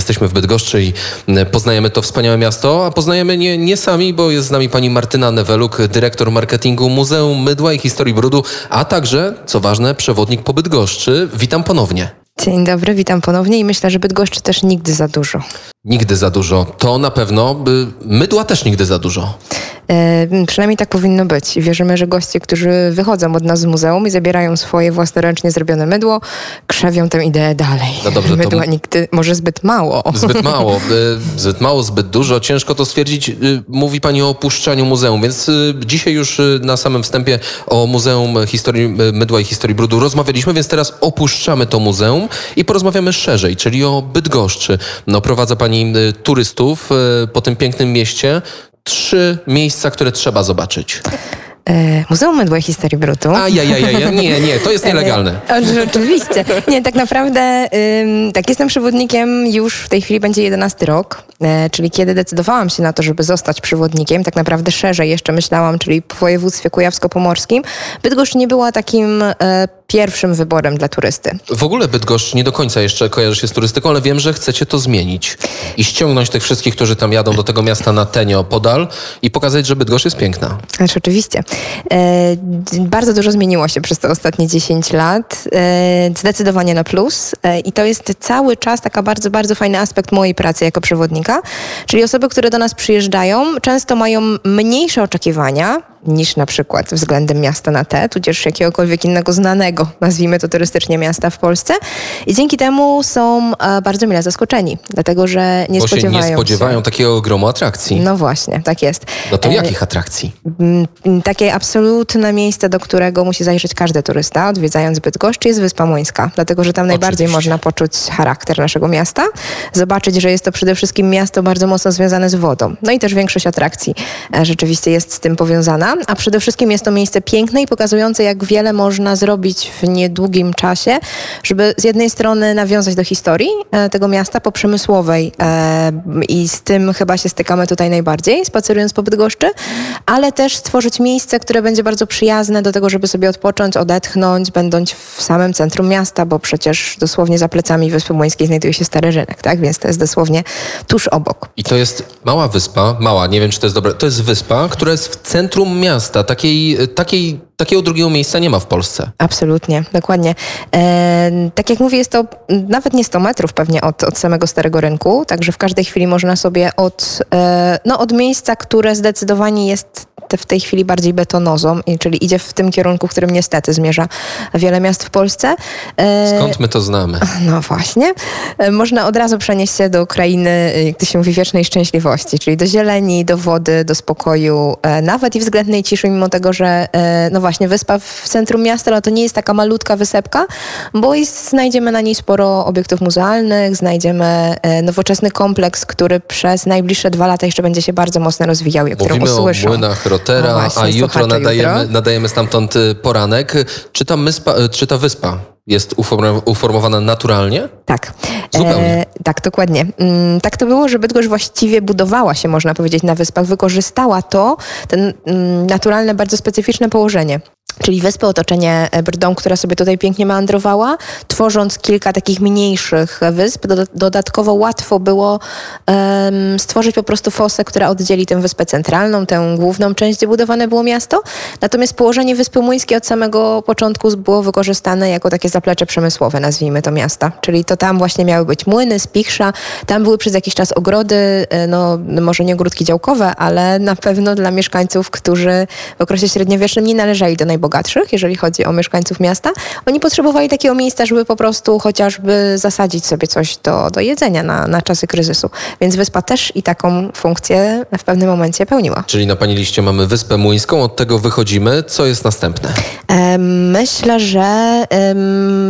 jesteśmy w Bydgoszczy i poznajemy to wspaniałe miasto, a poznajemy nie, nie sami, bo jest z nami pani Martyna Neweluk, dyrektor marketingu Muzeum Mydła i Historii Brudu, a także, co ważne, przewodnik po Bydgoszczy. Witam ponownie. Dzień dobry, witam ponownie i myślę, że Bydgoszczy też nigdy za dużo. Nigdy za dużo. To na pewno. Mydła też nigdy za dużo. E, przynajmniej tak powinno być. Wierzymy, że goście, którzy wychodzą od nas z muzeum i zabierają swoje własnoręcznie zrobione mydło, krzewią tę ideę dalej. No dobrze, Mydła to... nigdy, może zbyt mało. Zbyt mało, e, zbyt mało, zbyt dużo. Ciężko to stwierdzić. E, mówi Pani o opuszczaniu muzeum, więc e, dzisiaj już na samym wstępie o Muzeum Historii Mydła i Historii Brudu rozmawialiśmy, więc teraz opuszczamy to muzeum i porozmawiamy szerzej, czyli o Bydgoszczy. No, prowadza Pani turystów po tym pięknym mieście trzy miejsca, które trzeba zobaczyć. E, Muzeum Mydła i Historii Brutu. A, ja, ja, ja, nie, nie, to jest nielegalne. E, oczywiście. Nie, tak naprawdę, tak, jestem przewodnikiem już w tej chwili będzie 11 rok, e, czyli kiedy decydowałam się na to, żeby zostać przewodnikiem, tak naprawdę szerzej jeszcze myślałam, czyli w województwie kujawsko-pomorskim, Bydgoszcz nie była takim pierwszym wyborem dla turysty. W ogóle Bydgoszcz nie do końca jeszcze kojarzy się z turystyką, ale wiem, że chcecie to zmienić i ściągnąć tych wszystkich, którzy tam jadą do tego miasta na Tenio podal i pokazać, że Bydgoszcz jest piękna. Znaczy, oczywiście. E, bardzo dużo zmieniło się przez te ostatnie 10 lat. E, zdecydowanie na plus e, i to jest cały czas taka bardzo, bardzo fajny aspekt mojej pracy jako przewodnika, czyli osoby, które do nas przyjeżdżają, często mają mniejsze oczekiwania, niż na przykład względem miasta na T, tudzież jakiegokolwiek innego znanego, nazwijmy to turystycznie, miasta w Polsce. I dzięki temu są e, bardzo mile zaskoczeni, dlatego że nie Bo spodziewają się nie spodziewają się. takiego gromu atrakcji. No właśnie, tak jest. No to e, jakich atrakcji? Takie absolutne miejsce, do którego musi zajrzeć każdy turysta, odwiedzając Bydgoszcz, jest Wyspa Młyńska, dlatego że tam Oczywiście. najbardziej można poczuć charakter naszego miasta, zobaczyć, że jest to przede wszystkim miasto bardzo mocno związane z wodą. No i też większość atrakcji e, rzeczywiście jest z tym powiązana a przede wszystkim jest to miejsce piękne i pokazujące, jak wiele można zrobić w niedługim czasie, żeby z jednej strony nawiązać do historii e, tego miasta po przemysłowej e, i z tym chyba się stykamy tutaj najbardziej, spacerując po Bydgoszczy, ale też stworzyć miejsce, które będzie bardzo przyjazne do tego, żeby sobie odpocząć, odetchnąć, będąc w samym centrum miasta, bo przecież dosłownie za plecami Wyspy Młyńskiej znajduje się Stary Rynek, tak? Więc to jest dosłownie tuż obok. I to jest mała wyspa, mała, nie wiem czy to jest dobre, to jest wyspa, która jest w centrum miasta. Takiej, takiej, takiego drugiego miejsca nie ma w Polsce. Absolutnie, dokładnie. E, tak jak mówię, jest to nawet nie 100 metrów pewnie od, od samego Starego Rynku, także w każdej chwili można sobie od, e, no, od miejsca, które zdecydowanie jest w tej chwili bardziej betonozą, czyli idzie w tym kierunku, w którym niestety zmierza wiele miast w Polsce. E, Skąd my to znamy? No właśnie. E, można od razu przenieść się do krainy, jak to się mówi, wiecznej szczęśliwości, czyli do zieleni, do wody, do spokoju, e, nawet i względnej ciszy, mimo tego, że no właśnie wyspa w centrum miasta, ale to nie jest taka malutka wysepka, bo jest, znajdziemy na niej sporo obiektów muzealnych, znajdziemy nowoczesny kompleks, który przez najbliższe dwa lata jeszcze będzie się bardzo mocno rozwijał, którym Mówimy usłyszą. O młynach Rotera, no właśnie, a jutro nadajemy, jutro. nadajemy stamtąd y, poranek. Czy ta, myspa, y, czy ta wyspa jest uformowana naturalnie? Tak. Zupełnie. E, tak, dokładnie. Mm, tak to było, że Bydgoszcz właściwie budowała się, można powiedzieć, na wyspach. Wykorzystała to, ten mm, naturalne, bardzo specyficzne położenie czyli wyspę, otoczenie e, Brdą, która sobie tutaj pięknie meandrowała, tworząc kilka takich mniejszych wysp. Dodatkowo łatwo było um, stworzyć po prostu fosę, która oddzieli tę wyspę centralną, tę główną część, gdzie budowane było miasto. Natomiast położenie Wyspy Młyńskiej od samego początku było wykorzystane jako takie zaplecze przemysłowe, nazwijmy to miasta. Czyli to tam właśnie miały być młyny, spichrza, tam były przez jakiś czas ogrody, e, no może nie ogródki działkowe, ale na pewno dla mieszkańców, którzy w okresie średniowiecznym nie należeli do najbogatszych najbogatszych, jeżeli chodzi o mieszkańców miasta, oni potrzebowali takiego miejsca, żeby po prostu chociażby zasadzić sobie coś do, do jedzenia na, na czasy kryzysu. Więc wyspa też i taką funkcję w pewnym momencie pełniła. Czyli na Pani liście mamy Wyspę Młyńską, od tego wychodzimy. Co jest następne? Myślę, że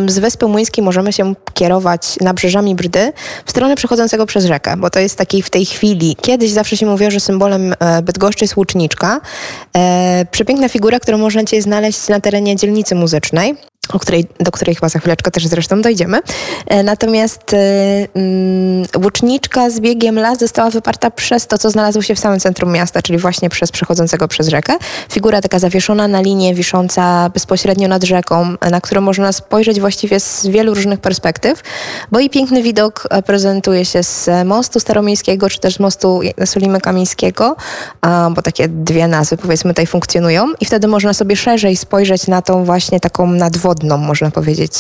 z Wyspy Młyńskiej możemy się kierować nabrzeżami Brdy w stronę przechodzącego przez rzekę, bo to jest takiej w tej chwili. Kiedyś zawsze się mówiło, że symbolem e, Bydgoszczy jest łuczniczka. E, przepiękna figura, którą można Cię znaleźć na terenie dzielnicy muzycznej. O której, do której chyba za chwileczkę też zresztą dojdziemy. E, natomiast mm, łuczniczka z biegiem lat została wyparta przez to, co znalazło się w samym centrum miasta, czyli właśnie przez przechodzącego przez rzekę. Figura taka zawieszona na linię, wisząca bezpośrednio nad rzeką, na którą można spojrzeć właściwie z wielu różnych perspektyw, bo i piękny widok prezentuje się z mostu staromiejskiego, czy też z mostu Sulimy Kamińskiego, bo takie dwie nazwy powiedzmy tutaj funkcjonują i wtedy można sobie szerzej spojrzeć na tą właśnie taką nadwodną można powiedzieć,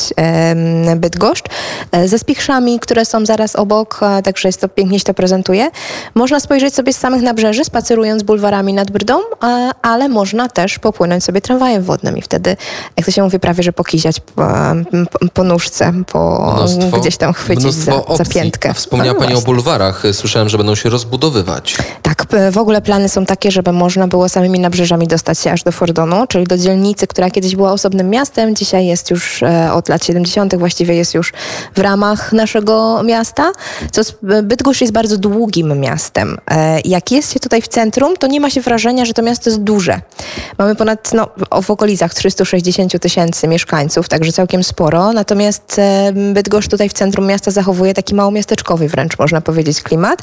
Bydgoszcz, e, ze spichrzami, które są zaraz obok, także jest to pięknie się to prezentuje. Można spojrzeć sobie z samych nabrzeży, spacerując bulwarami nad Brdą, ale można też popłynąć sobie tramwajem wodnym i wtedy, jak to się mówi, prawie, że pokiziać po, po nóżce, po mnóstwo, gdzieś tam chwycić za, za, piętkę. Wspomniała no Pani właśnie. o bulwarach. Słyszałem, że będą się rozbudowywać. Tak, w ogóle plany są takie, żeby można było samymi nabrzeżami dostać się aż do Fordonu, czyli do dzielnicy, która kiedyś była osobnym miastem, dzisiaj jest już e, od lat 70., właściwie jest już w ramach naszego miasta. Co Bydgoszcz jest bardzo długim miastem. E, jak jest się tutaj w centrum, to nie ma się wrażenia, że to miasto jest duże. Mamy ponad, no, w okolicach 360 tysięcy mieszkańców, także całkiem sporo. Natomiast e, Bydgoszcz tutaj w centrum miasta zachowuje taki małomiasteczkowy wręcz, można powiedzieć, klimat.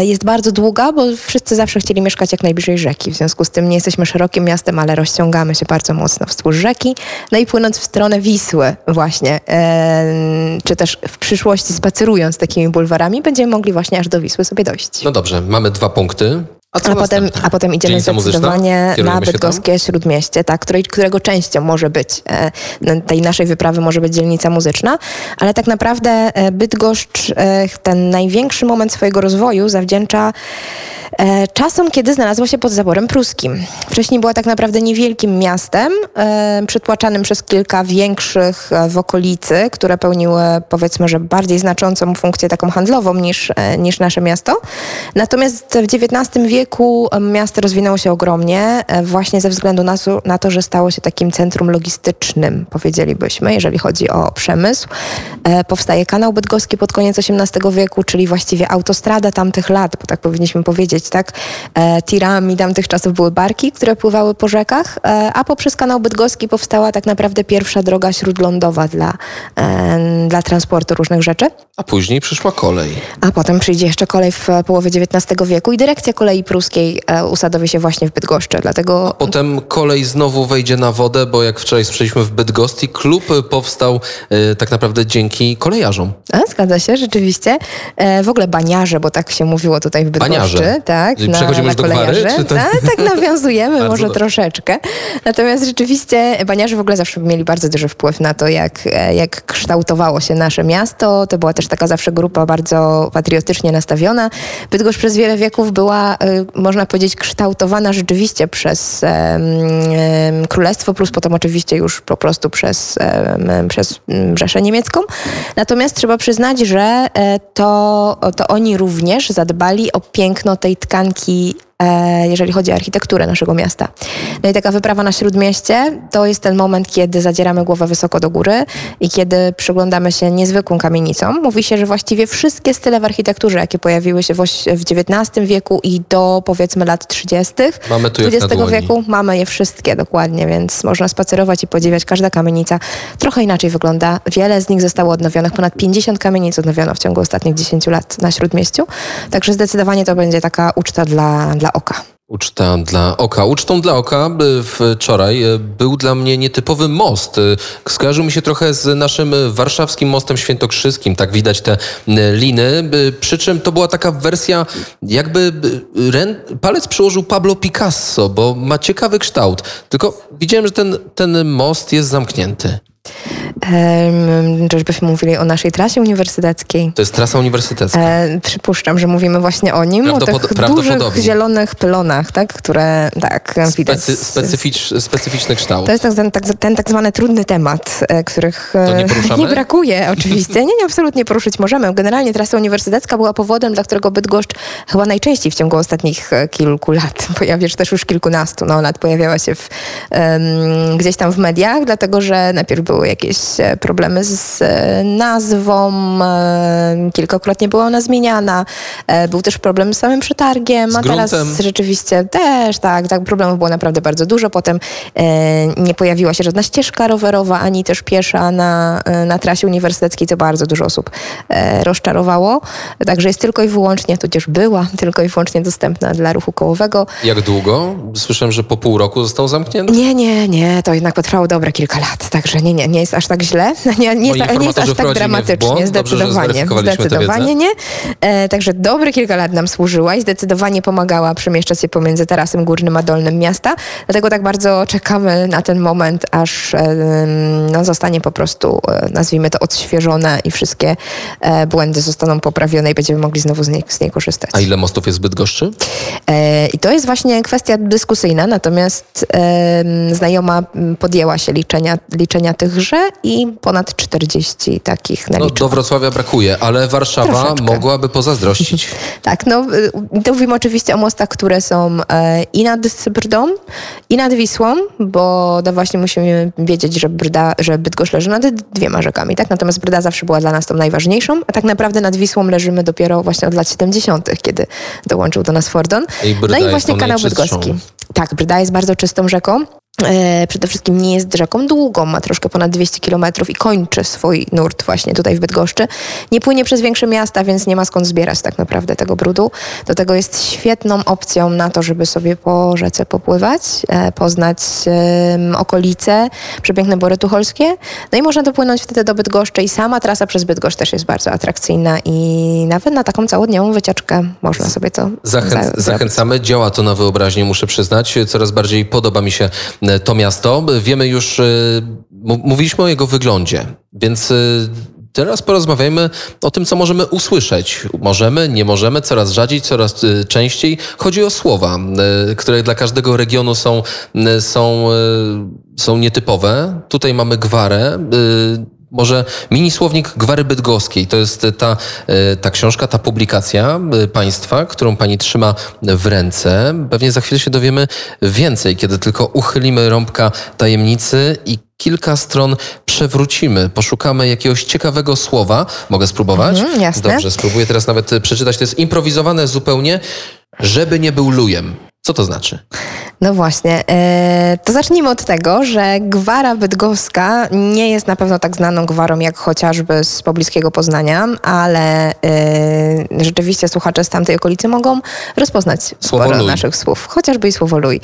Jest bardzo długa, bo wszyscy zawsze chcieli mieszkać jak najbliżej rzeki. W związku z tym nie jesteśmy szerokim miastem, ale rozciągamy się bardzo mocno wzdłuż rzeki. No i płynąc w stronę Wisły właśnie, e, czy też w przyszłości spacerując takimi bulwarami, będziemy mogli właśnie aż do Wisły sobie dojść. No dobrze, mamy dwa punkty. A, a, potem, a potem idziemy Dzielnica zdecydowanie na bydgoskie Śródmieście, tak, której, którego częścią może być e, tej naszej wyprawy może być dzielnica muzyczna, ale tak naprawdę e, Bydgoszcz e, ten największy moment swojego rozwoju zawdzięcza czasom, kiedy znalazła się pod zaborem pruskim. Wcześniej była tak naprawdę niewielkim miastem, e, przytłaczanym przez kilka większych e, w okolicy, które pełniły powiedzmy, że bardziej znaczącą funkcję taką handlową niż, e, niż nasze miasto. Natomiast w XIX wieku miasto rozwinęło się ogromnie, e, właśnie ze względu na, na to, że stało się takim centrum logistycznym, powiedzielibyśmy, jeżeli chodzi o przemysł. E, powstaje kanał bydgoski pod koniec XVIII wieku, czyli właściwie autostrada tamtych lat, bo tak powinniśmy powiedzieć, tak? E, tirami tamtych czasów były barki, które pływały po rzekach, e, a poprzez kanał bydgoski powstała tak naprawdę pierwsza droga śródlądowa dla, e, dla transportu różnych rzeczy. A później przyszła kolej. A potem przyjdzie jeszcze kolej w połowie XIX wieku i dyrekcja kolei pruskiej e, usadowi się właśnie w Bydgoszczy, dlatego... A potem kolej znowu wejdzie na wodę, bo jak wczoraj słyszeliśmy w Bydgoszczy, klub powstał e, tak naprawdę dzięki kolejarzom. A, zgadza się, rzeczywiście. E, w ogóle baniarze, bo tak się mówiło tutaj w Bydgoszczy. Baniarze. Tak. Na, Przechodzimy już do gwary? Czy to... tak, tak nawiązujemy może troszeczkę. Natomiast rzeczywiście baniarze w ogóle zawsze mieli bardzo duży wpływ na to, jak, jak kształtowało się nasze miasto. To była też taka zawsze grupa bardzo patriotycznie nastawiona. Bydgoszcz przez wiele wieków była, y, można powiedzieć, kształtowana rzeczywiście przez Królestwo, plus potem oczywiście już po prostu przez, przez Rzeszę Niemiecką. Natomiast trzeba przyznać, że e, to, to oni również zadbali o piękno tej tkanki jeżeli chodzi o architekturę naszego miasta. No i taka wyprawa na Śródmieście to jest ten moment, kiedy zadzieramy głowę wysoko do góry i kiedy przyglądamy się niezwykłą kamienicom. Mówi się, że właściwie wszystkie style w architekturze, jakie pojawiły się w, XIX wieku i do powiedzmy lat 30. Mamy tu XX wieku, mamy je wszystkie dokładnie, więc można spacerować i podziwiać. Każda kamienica trochę inaczej wygląda. Wiele z nich zostało odnowionych. Ponad 50 kamienic odnowiono w ciągu ostatnich 10 lat na Śródmieściu. Także zdecydowanie to będzie taka uczta dla, dla oka. Uczta dla oka. Ucztą dla oka wczoraj e, był dla mnie nietypowy most. E, skojarzył mi się trochę z naszym warszawskim mostem świętokrzyskim. Tak widać te liny. Przy czym to była taka wersja, jakby palec przyłożył Pablo Picasso, bo ma ciekawy kształt. Tylko widziałem, że ten, ten most jest zamknięty. Żebyśmy mówili o naszej trasie uniwersyteckiej. To jest trasa uniwersytecka. E, przypuszczam, że mówimy właśnie o nim, o tych dużych zielonych pylonach, tak, które tak widać. Specy, specyficz, specyficzny kształt. To jest ten tak, ten tak zwany trudny temat, e, których nie, nie, brakuje oczywiście. Nie, nie, absolutnie poruszyć możemy. Generalnie trasa uniwersytecka była powodem, dla którego Bydgoszcz chyba najczęściej w ciągu ostatnich e, kilku lat, pojawia się też już kilkunastu no, lat, pojawiała się w, um, gdzieś tam w mediach, dlatego że najpierw był były jakieś e, problemy z e, nazwą, e, kilkakrotnie była ona zmieniana, był też problem z samym przetargiem, a teraz rzeczywiście też, tak, tak, problemów było naprawdę bardzo dużo. Potem nie pojawiła się żadna ścieżka rowerowa, ani też piesza na, na trasie uniwersyteckiej, co bardzo dużo osób rozczarowało. Także jest tylko i wyłącznie, tudzież była tylko i wyłącznie dostępna dla ruchu kołowego. Jak długo? Słyszałem, że po pół roku został zamknięty. Nie, nie, nie, to jednak potrwało dobre kilka lat, także nie, nie, nie jest aż tak źle, nie, nie, jest, nie jest aż tak dramatycznie, zdecydowanie, zdecydowanie nie. E, także dobre kilka lat nam służyła i zdecydowanie pomagała przemieszczać się pomiędzy tarasem górnym a dolnym miasta, dlatego tak bardzo czekamy na ten moment, aż e, no, zostanie po prostu, e, nazwijmy to, odświeżone i wszystkie e, błędy zostaną poprawione i będziemy mogli znowu z niej, z niej korzystać. A ile mostów jest w Bydgoszczy? E, I to jest właśnie kwestia dyskusyjna, natomiast znajoma podjęła się liczenia, liczenia tychże i ponad 40 takich naliczyła. No, do Wrocławia brakuje, ale Warszawa Troszeczkę. mogłaby pozazdrościć. tak, no y, to mówimy oczywiście o mostach, które są e, i nad Brdą, i nad Wisłą, bo no właśnie musimy wiedzieć, że, Brda, że Bydgoszcz leży nad dwiema rzekami, tak? Natomiast Brda zawsze była dla nas tą najważniejszą, a tak naprawdę nad Wisłą leżymy dopiero właśnie od lat 70., kiedy dołączył do nas Fordon. I no i właśnie kanał bydgoski. Tak, Brda jest bardzo czystą rzeką. E, przede wszystkim nie jest rzeką długą, ma troszkę ponad 200 kilometrów i kończy swój nurt właśnie tutaj w Bydgoszczy. Nie płynie przez większe miasta, więc nie ma skąd zbierać tak naprawdę tego brudu. Do tego jest świetną opcją na to, żeby sobie po rzece popływać, e, poznać okolice, przepiękne Bory Tucholskie. No i można dopłynąć wtedy do Bydgoszczy i sama trasa przez Bydgoszcz też jest bardzo atrakcyjna i nawet na taką całodniową wycieczkę można sobie to Zachę Zachęcamy. Działa to na wyobraźnię, muszę przyznać. Coraz bardziej podoba mi się to miasto. Wiemy już, e, mówiliśmy o jego wyglądzie, więc e, Teraz porozmawiajmy o tym, co możemy usłyszeć. Możemy, nie możemy, coraz rzadziej, coraz częściej. Chodzi o słowa, które dla każdego regionu są, są, są nietypowe. Tutaj mamy gwarę może mini słownik Gwary Bydgoskiej. To jest ta, e, ta książka, ta publikacja e, państwa, którą pani trzyma w ręce. Pewnie za chwilę się dowiemy więcej, kiedy tylko uchylimy rąbka tajemnicy i kilka stron przewrócimy, poszukamy jakiegoś ciekawego słowa. Mogę spróbować? Mhm, jasne. Dobrze, spróbuję teraz nawet przeczytać. To jest improwizowane zupełnie, żeby nie był lujem. Co to znaczy? No właśnie, e, to zacznijmy od tego, że gwara bydgoska nie jest na pewno tak znaną gwarą jak chociażby z pobliskiego Poznania, ale e, rzeczywiście słuchacze z tamtej okolicy mogą rozpoznać sporo naszych słów, chociażby i słowo luj.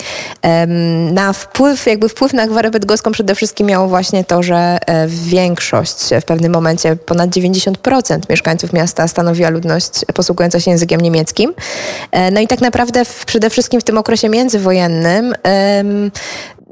Na wpływ, jakby wpływ na gwarę bydgoską przede wszystkim miało właśnie to, że e, większość, w pewnym momencie ponad 90% mieszkańców miasta stanowiła ludność posługująca się językiem niemieckim. No i tak naprawdę przede wszystkim w tym okresie międzywojennym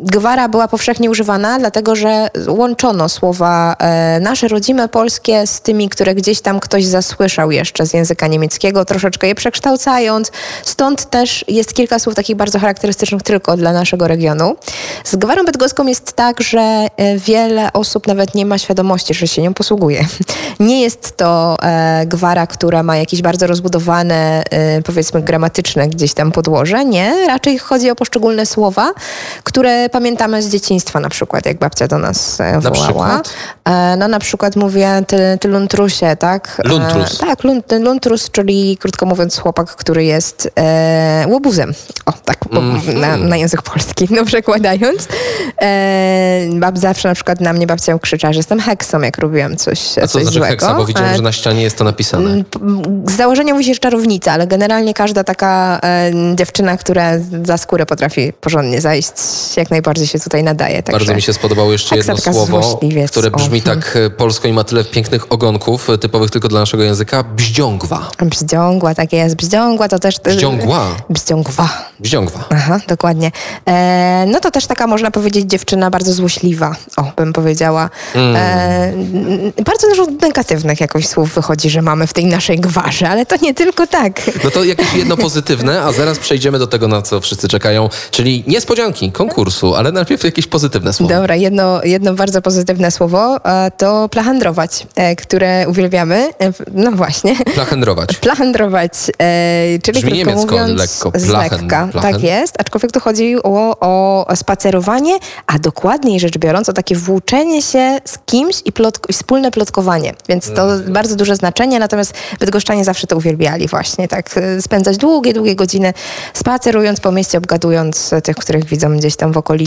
Gwara była powszechnie używana, dlatego że łączono słowa e, nasze rodzime polskie z tymi, które gdzieś tam ktoś zasłyszał jeszcze z języka niemieckiego, troszeczkę je przekształcając. Stąd też jest kilka słów takich bardzo charakterystycznych tylko dla naszego regionu. Z gwarą bydgoską jest tak, że e, wiele osób nawet nie ma świadomości, że się nią posługuje. Nie jest to e, gwara, która ma jakieś bardzo rozbudowane, powiedzmy, gramatyczne gdzieś tam podłoże. Nie, raczej chodzi o poszczególne słowa, które pamiętamy z dzieciństwa na przykład, jak babcia do nas e, wołała. Na przykład? E, no na przykład mówię ty, ty luntrusie, tak? E, Luntrus. tak, lunt, luntrus, czyli krótko mówiąc chłopak, który jest e, łobuzem. O, tak mm -hmm. na, na, język polski, no przekładając. E, bab zawsze na przykład na mnie babcia krzyczała, że jestem heksą, jak robiłam coś, A co coś znaczy złego. heksa? Bo widziałem, że na ścianie jest to napisane. Z założenia musi się czarownica, ale generalnie każda taka e, dziewczyna, która za skórę potrafi porządnie zajść, jak najbardziej się tutaj nadaje. Także Bardzo mi się spodobało jeszcze jedno słowo, które brzmi o. tak e, polsko i ma tyle pięknych ogonków, e, typowych tylko dla naszego języka. Bździągwa. Bździągła, tak jest. Bździągła to też... Bździągła. Bździągwa. Bździągwa. Aha, dokładnie. E, no to też taka, można powiedzieć, dziewczyna bardzo złośliwa, o, bym powiedziała. Mm. E, bardzo dużo negatywnych jakoś słów wychodzi, że mamy w tej naszej gwarze, ale to nie tylko tak. No to jakieś jedno pozytywne, a zaraz przejdziemy do tego, na co wszyscy czekają, czyli niespodzianki konkursu pomysłu, ale najpierw jakieś pozytywne słowo. Dobra, jedno, jedno bardzo pozytywne słowo to plachandrować, e, które uwielbiamy. E, No właśnie. Plachendrować. Plachandrować, e, czyli Brzmi krótko niemiecko, mówiąc, lekko. z Plachen, lekka. plachen. Tak jest, aczkolwiek tu chodzi o, o spacerowanie, a dokładniej rzecz biorąc o takie włóczenie się z kimś i, plotk- i wspólne plotkowanie. Więc to Mhm. bardzo duże znaczenie, natomiast bydgoszczanie zawsze to uwielbiali właśnie, tak spędzać długie, długie godziny spacerując po mieście, obgadując tych, których widzą gdzieś tam w okolicy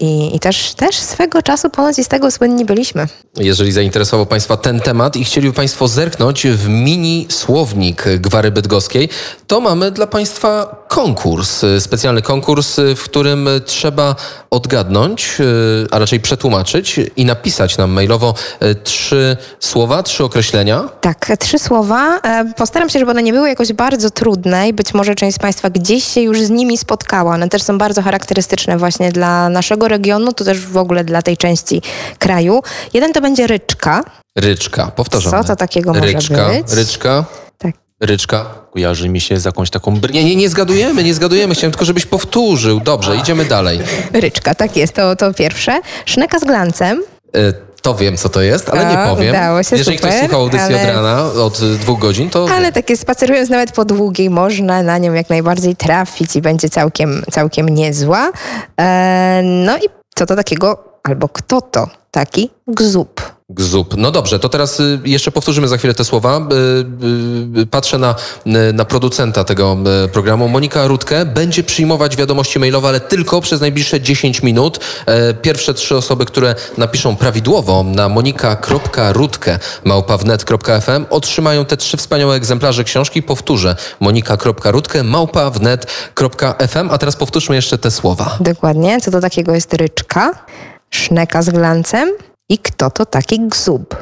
i, i też, też swego czasu ponoć z tego słynni byliśmy. Jeżeli zainteresował Państwa ten temat i chcieliby Państwo zerknąć w mini słownik Gwary Bydgoskiej, to mamy dla Państwa konkurs, specjalny konkurs, w którym trzeba odgadnąć, y, a raczej przetłumaczyć i napisać nam mailowo y, trzy słowa, trzy określenia. Tak, trzy słowa. E, Postaram się, żeby one nie były jakoś bardzo trudne i być może część z Państwa gdzieś się już z nimi spotkała. One też są bardzo charakterystyczne właśnie dla naszego regionu, to też w ogóle dla tej części kraju. Jeden to będzie ryczka. Ryczka, powtarzamy. Co to takiego może ryczka, być? Ryczka, Tak. ryczka. Kojarzy mi się z jakąś taką. Nie, nie, nie zgadujemy, nie zgadujemy. Chciałem tylko, żebyś powtórzył. Dobrze, idziemy dalej. Ryczka, tak jest, to, to pierwsze. Szneka z glancem. E, To wiem, co to jest, ale nie O, powiem. udało się, Jeżeli super, ktoś słuchał audycji ale- od rana, od dwóch godzin, to Ale takie spacerując nawet po długiej, można na nią jak najbardziej trafić i będzie całkiem, całkiem niezła. E, no i co to takiego, albo kto to taki gzub? Gzup. No dobrze, to teraz y, jeszcze powtórzymy za chwilę te słowa. Y, y, Patrzę na, na producenta tego programu. Monika Rutkę będzie przyjmować wiadomości mailowe, ale tylko przez najbliższe 10 minut. E, Pierwsze trzy osoby, które napiszą prawidłowo na monika.rutkę małpawnet.fm otrzymają te trzy wspaniałe egzemplarze książki. Powtórzę, monika.rutkę małpawnet.fm, a teraz powtórzmy jeszcze te słowa. Dokładnie, co to takiego jest ryczka, szneka z glancem i kto to taki gzub?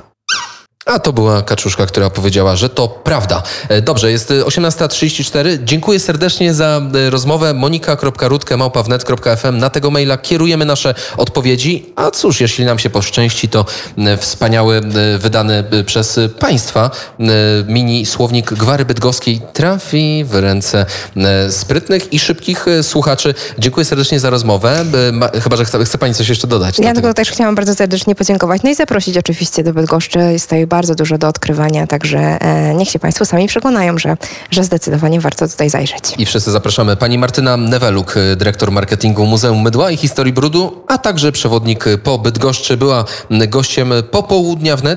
A to była Kaczuszka, która powiedziała, że to prawda. E, Dobrze, jest e, 18.34. Dziękuję serdecznie za e, rozmowę. monika.rutkę.małpawnet.fm Na tego maila kierujemy nasze odpowiedzi. A cóż, jeśli nam się poszczęści, to e, wspaniały, e, wydany e, przez e, Państwa e, mini słownik Gwary Bydgoskiej trafi w ręce e, sprytnych i szybkich e, słuchaczy. Dziękuję serdecznie za rozmowę. E, Chyba, że chce, chce Pani coś jeszcze dodać. do Ja tego. tylko też chciałam bardzo serdecznie podziękować, no i zaprosić oczywiście do Bydgoszczy. Jest tutaj bardzo dużo do odkrywania, także e, niech się Państwo sami przekonają, że, że zdecydowanie warto tutaj zajrzeć. I wszyscy zapraszamy pani Martyna Neweluk, y, dyrektor marketingu Muzeum Mydła i Historii Brudu, a także przewodnik po Bydgoszczy. Była y, gościem popołudnia wnet.